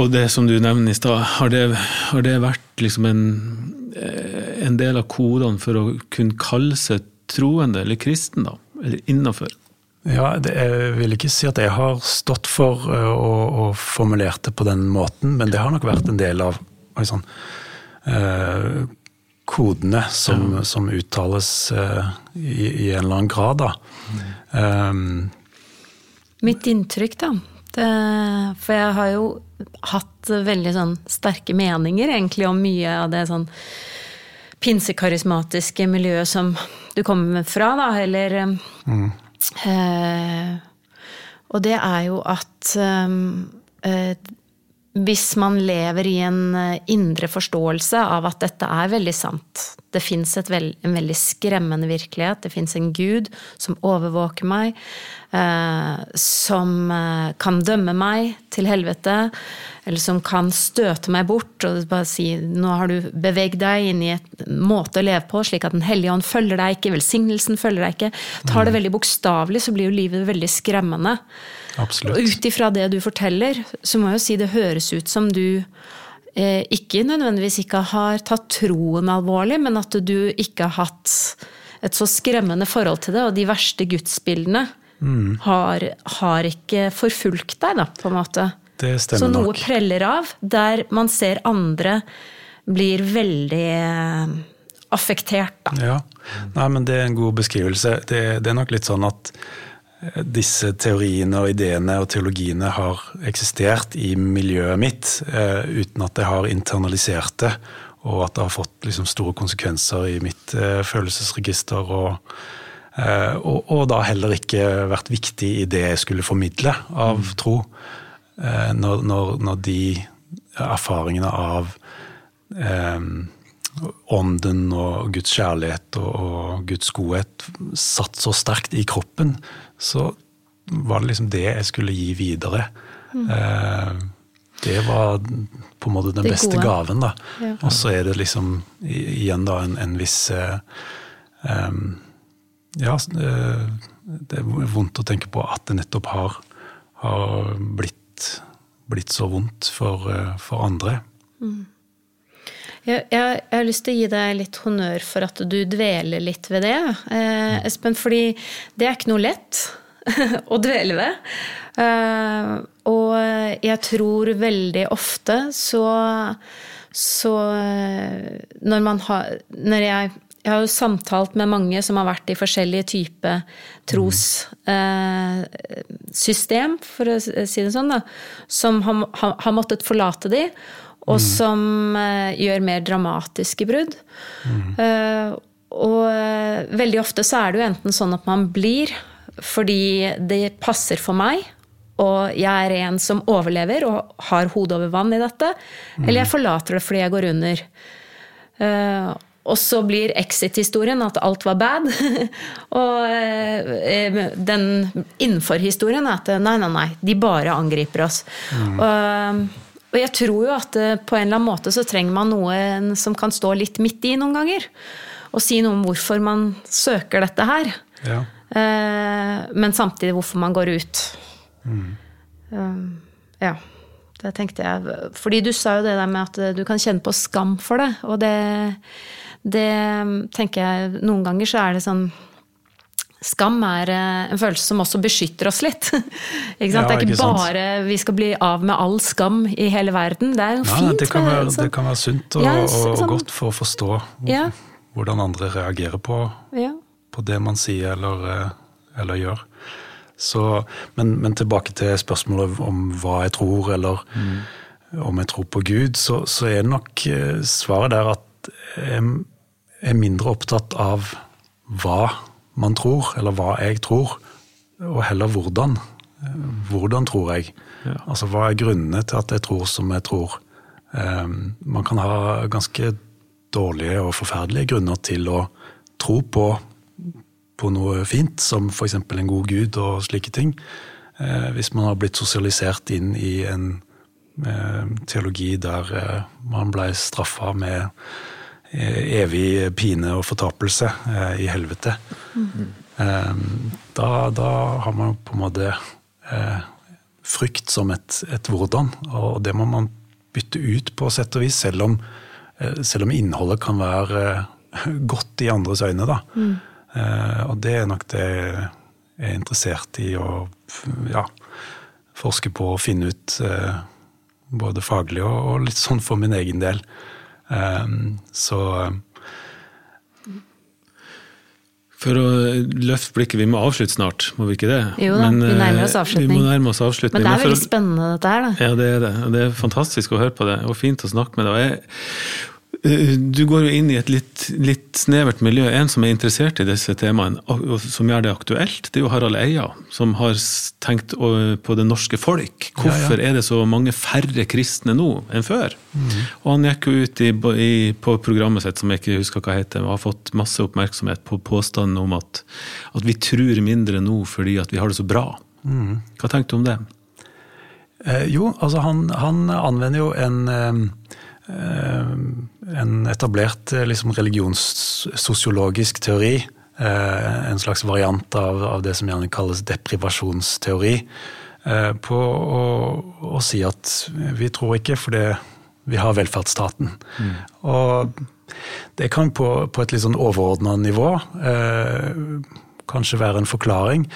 Og det som du nevner i stad, har, har, det vært liksom en, eh, en, del av kodene for å kunne kalle seg troende eller kristen, da? Eller innafor? Ja, det, jeg vil ikke si at jeg har stått for eh, og, og, formulert det på den måten, men det har nok vært en del av sånn, eh, kodene som, ja. som uttales eh, i, i, en eller annen grad, da. Mm. Um, Mitt inntrykk, da det, For jeg har jo hatt veldig sånn sterke meninger egentlig om mye av det sånn pinsekarismatiske miljøet som du kommer fra, da, eller mm. eh, Og det er jo at um, uh, hvis man lever i en eh, indre forståelse av at dette er veldig sant Det fins veld, en veldig skremmende virkelighet. Det fins en gud som overvåker meg, eh, som eh, kan dømme meg til helvete, eller som kan støte meg bort og bare si nå har du beveget deg inn i en måte å leve på, slik at Den hellige ånd følger deg ikke, velsignelsen følger deg ikke. Tar det mm. veldig bokstavelig, så blir jo livet veldig skremmende. Absolutt. Og ut ifra det du forteller, så må jeg jo si det høres ut som du eh, ikke nødvendigvis ikke har tatt troen alvorlig, men at du ikke har hatt et så skremmende forhold til det, og de verste gudsbildene mm. har, har, ikke forfulgt deg, da, på en måte. Det stemmer nok. Så noe nok. preller av, der man ser andre blir veldig eh, affektert, da. Ja. Nei, men det er en god beskrivelse. Det, det er nok litt sånn at disse teoriene og ideene og teologiene har eksistert i miljøet mitt eh, uten at jeg har internalisert det, og at det har fått liksom, store konsekvenser i mitt eh, følelsesregister. Og, eh, og, og, da heller ikke vært viktig i det jeg skulle formidle av mm. tro. eh, når, når, når, de erfaringene av eh, ånden og Guds kjærlighet og, og, Guds godhet satt så sterkt i kroppen, så var det liksom det jeg skulle gi videre. Mm. Eh, det var på en måte den beste gaven, da. Ja. Og så er det liksom igjen da en, en viss um, Ja, eh, det er vondt å tenke på at det nettopp har, har blitt, blitt, så vondt for, for andre. Mm. Jeg, jeg, jeg, har lyst til å gi deg litt honnør for at du dveler litt ved det, eh, Espen. Fordi det er ikke noe lett å dvele ved. Eh, og jeg tror veldig ofte så så eh, når man har Når jeg jeg har jo samtalt med mange som har vært i forskjellige typer trossystem, eh, for å si det sånn, da, som har, har måttet forlate de, og mm. som uh, gjør mer dramatiske brudd. Mm. Uh, og uh, veldig ofte så er det jo enten sånn at man blir fordi det passer for meg, og jeg er en som overlever og har hodet over vann i dette, mm. eller jeg forlater det fordi jeg går under. Og så blir exit-historien at alt var bad. og den innenfor-historien er at nei, nei, nei, de bare angriper oss. Mm. Og, og jeg tror jo at eh, på en eller annen måte så trenger man noe som kan stå litt midt i noen ganger. Og si noe om hvorfor man søker dette her. Ja. Eh, men samtidig hvorfor man går ut. Mm. Eh, ja. Det tenkte jeg. Fordi du sa jo det der med at du kan kjenne på skam for det. Og det, det tenker jeg Noen ganger så er det sånn Skam er eh, en følelse som også beskytter oss litt. ikke sant? Ja, det er ikke, ikke bare vi skal bli av med all skam i hele verden. Det er jo ja, fint. Det kan, være, det kan være sunt og, ja, sånn, og godt for å forstå hvordan andre reagerer på, på, det man sier eller, eh, eller gjør. Så, men, men, tilbake til spørsmålet om hva jeg tror, eller mm. om jeg tror på Gud, så, så er nok eh, svaret der at jeg er mindre opptatt av hva man tror, eller hva jeg tror, og heller hvordan. Hvordan tror jeg? Ja. Altså hva er grunnene til at jeg tror som jeg tror? Um, man kan ha ganske dårlige og forferdelige grunner til å tro på, på noe fint, som f.eks. en god gud og slike ting. Uh, hvis man har blitt sosialisert inn i en uh, teologi der uh, man ble straffa med evig pine og fortapelse eh, i helvete. Mm. Da, da, har man på en måte frykt som et, et, hvordan, og det må man bytte ut på sett og vis, selv om, selv om innholdet kan være godt i andres øyne. Da. Mm. Og det er nok det jeg er interessert i å ja, forske på og finne ut, både faglig og, og litt sånn for min egen del. Ehm, så for å løfte blikket, vi må avslutte snart, må vi ikke det? Jo da, Men, vi nærmer oss eh, avslutning. Vi må nærme oss avslutning. Men det er veldig spennende dette her, da. Ja, det er det. Det er fantastisk å høre på det, og fint å snakke med deg. Eh, du går jo inn i et litt, litt, snevert miljø. En som er interessert i disse temaene, og som gjør det aktuelt, det er jo Harald Eia, som har tenkt på det norske folk. Hvorfor ja, ja. er det så mange færre kristne nå enn før? Mm. Og han gikk jo ut i, i, på programmet sitt, som jeg ikke husker hva heter, og har fått masse oppmerksomhet på påstanden om at, at vi tror mindre nå fordi at vi har det så bra. Mm. Hva tenkte du om det? Eh, jo, altså han, han, anvender jo en eh, Eh, en etablert eh, liksom, religionssosiologisk teori. Eh, en slags variant av, av, det som gjerne kalles deprivasjonsteori. På å, å, si at vi tror ikke fordi vi har velferdsstaten. Mm. Og det kan på, på et litt sånn overordna nivå eh, kanskje være en forklaring.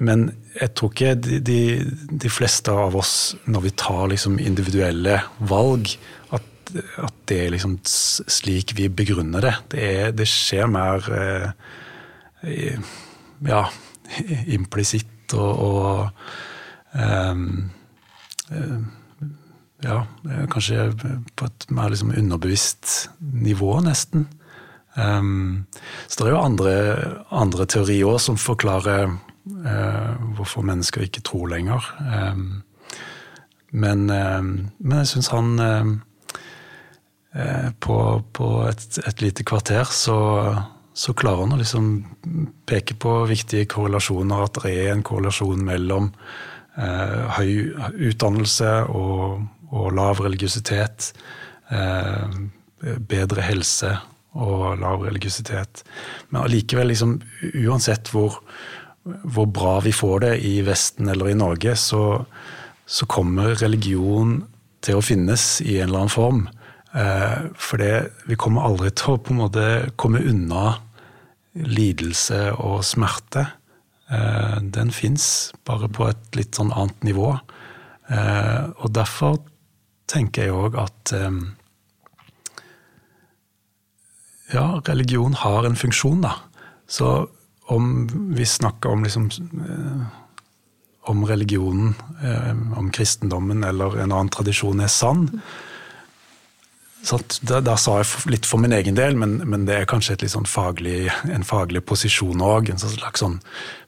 Men jeg tror ikke de, de, de, fleste av oss, når vi tar liksom individuelle valg, at, at, det er liksom slik vi begrunner det. Det, er, det skjer mer eh, ja, implisitt og, og eh, ja, kanskje på et mer liksom underbevisst nivå, nesten. Um, så det er jo andre, andre teorier som forklarer hvorfor mennesker ikke tror lenger. Eh, men, men jeg syns han på, på et, et, lite kvarter så, så, klarer han å liksom peke på viktige korrelasjoner, at det er en korrelasjon mellom eh, høy utdannelse og, og lav religiøsitet. Eh, bedre helse og lav religiøsitet. Men allikevel, liksom, uansett hvor, hvor, bra vi får det i Vesten eller i Norge, så, så, kommer religion til å finnes i en eller annen form. Eh, for det, vi kommer aldri til å på en måte komme unna lidelse og smerte. Eh, den fins, bare på et litt sånn annet nivå. Eh, og derfor tenker jeg òg at ja, religion har en funksjon, da. Så om vi snakker om liksom om religionen, om kristendommen eller en annen tradisjon er sann, der, sa jeg litt for min egen del, men, men det er kanskje sånn faglig, en faglig posisjon òg. En slags sånn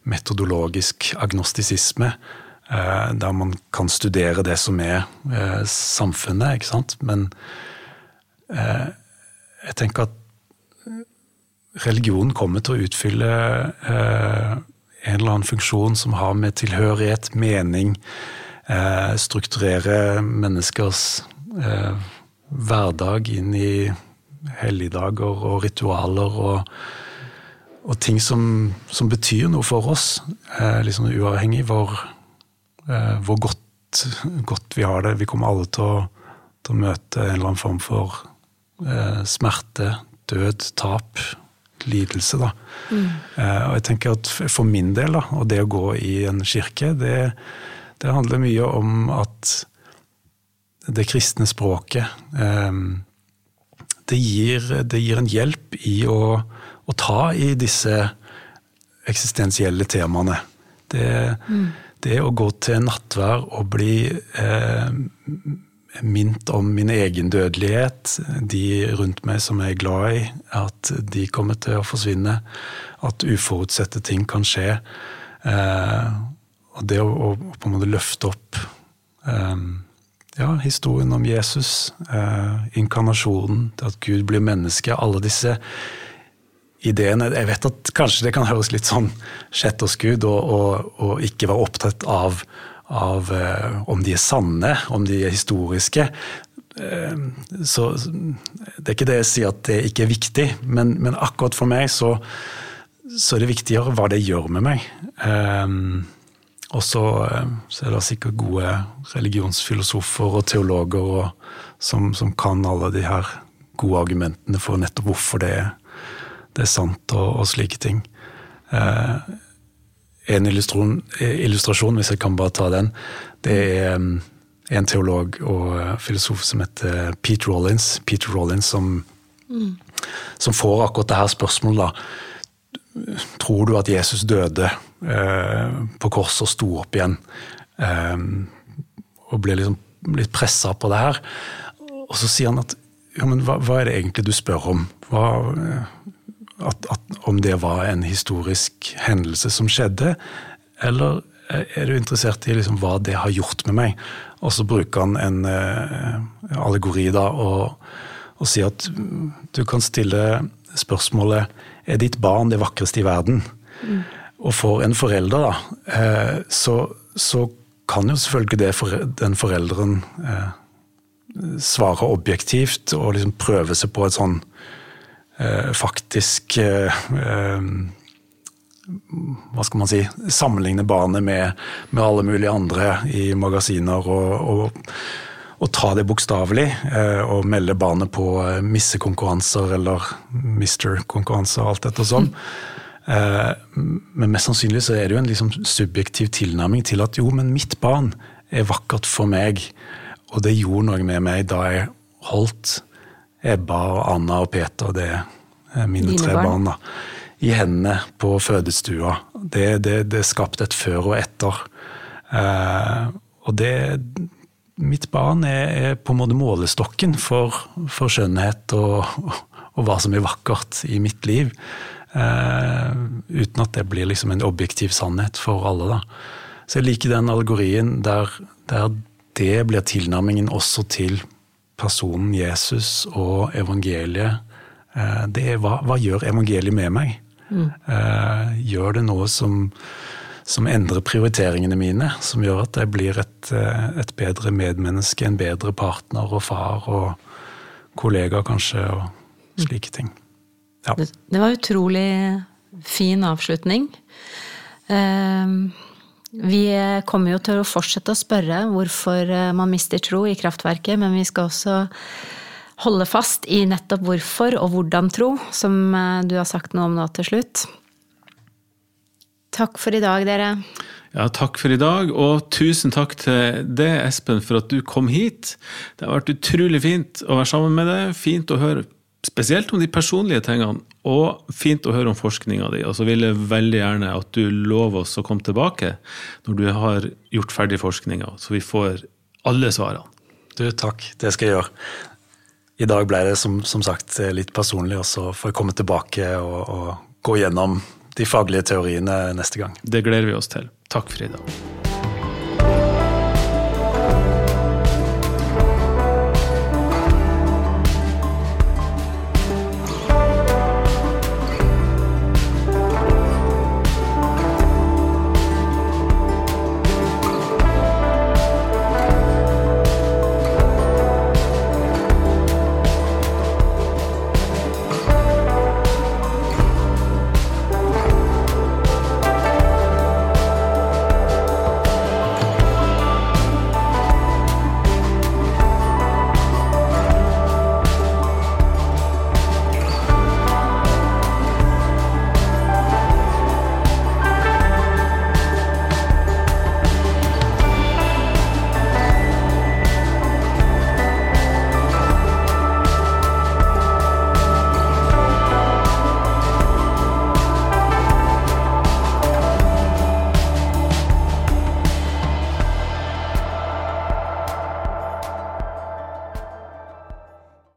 metodologisk agnostisisme. Eh, der man kan studere det som er eh, samfunnet, ikke sant. Men eh, jeg tenker at religionen kommer til å utfylle eh, en eller annen funksjon som har med tilhørighet, mening, eh, strukturere menneskers eh, hverdag inn i helligdager og ritualer og, og ting som, som, betyr noe for oss, eh, liksom uavhengig hvor, eh, hvor godt, godt, vi har det. Vi kommer alle til å, til å møte en eller annen form for eh, smerte, død, tap, lidelse. Da. Mm. Eh, og jeg tenker at For min del, da, og det å gå i en kirke, det, det handler mye om at det kristne språket. Ehm, det gir, det gir en hjelp i å, å, ta i disse eksistensielle temaene. Det, mm. det å gå til nattvær og bli eh, minnet om min egen dødelighet, de rundt meg som jeg er glad i, at de kommer til å forsvinne, at uforutsette ting kan skje. Eh, og det å, å, på en måte løfte opp eh, ja, historien om Jesus, eh, inkarnasjonen, at Gud blir menneske, alle disse ideene. Jeg vet at kanskje det kan høres litt sånn sjettårsgud og, og, og, ikke være opptatt av, av eh, om de er sanne, om de er historiske. Eh, så det er ikke det jeg sier at det ikke er viktig, men, men akkurat for meg så, så, er det viktigere hva det gjør med meg. Eh, og så, er det sikkert gode religionsfilosofer og teologer og, som, som, kan alle de her gode argumentene for nettopp hvorfor det, det er sant og, og slike ting. Eh, en illustrasjon, illustrasjon, hvis jeg kan bare ta den, det er um, en teolog og filosof som heter Pete Rollins. Peter Rollins som, mm. som får akkurat det her spørsmålet. da, Tror du at Jesus døde eh, på korset og sto opp igjen? Eh, og ble liksom litt pressa på det her. Og så sier han at ja, men hva, hva er det egentlig du spør om? Hva, eh, at, at, om det var en historisk hendelse som skjedde, eller er du interessert i liksom hva det har gjort med meg? Og så bruker han en eh, allegori da, og, og sier at du kan stille spørsmålet er ditt barn det vakreste i verden? Mm. Og for en forelder, da, eh, så, så kan jo selvfølgelig det for, den forelderen eh, svare objektivt og liksom prøve seg på et sånn faktisk hva skal man si, sammenligne barnet med, med, alle mulige andre i magasiner og, og, å ta det bokstavelig. Og melde barnet på missekonkurranser eller mister-konkurranser og alt dette og sånn. Eh, men mest sannsynlig så er det jo en liksom subjektiv tilnærming til at jo, men mitt barn er vakkert for meg, og det gjorde noe med meg da jeg holdt Ebba og Anna og Peter, det er mine Dine tre barn, da, i hendene på fødestua. Det, det, det skapte et før og etter. Eh, og det Mitt barn er, er, på en måte målestokken for, for skjønnhet og, og hva som er vakkert i mitt liv. Eh, uten at det blir liksom en objektiv sannhet for alle. Da. Så jeg liker den allegorien der, der det blir tilnærmingen også til personen Jesus og evangeliet. Eh, det er hva, hva gjør evangeliet med meg? Mm. Gjør det noe som, som, endrer prioriteringene mine? Som gjør at jeg blir et, et, bedre medmenneske, en bedre partner og far og kollega, kanskje, og slike ting. Ja. Det, det var utrolig fin avslutning. Uh, vi kommer jo til å fortsette å spørre hvorfor eh, man mister tro i kraftverket, men vi skal også holde fast i nettopp hvorfor og hvordan tro, som eh, du har sagt noe om nå til slutt. Takk for i dag, dere. Ja, takk for i dag, og tusen takk til deg, Espen, for at du kom hit. Det har vært utrolig fint å være sammen med deg. Fint å høre spesielt om de personlige tingene, og fint å høre om forskninga di. Og så vil jeg veldig gjerne at du lover oss å komme tilbake når du har gjort ferdig forskninga, så vi får alle svarene. Du, takk. Det skal jeg gjøre. I dag ble det som, som sagt litt personlig, og så får jeg komme tilbake og, og gå gjennom de faglige teoriene neste gang. Det gleder vi oss til. Takk for i dag.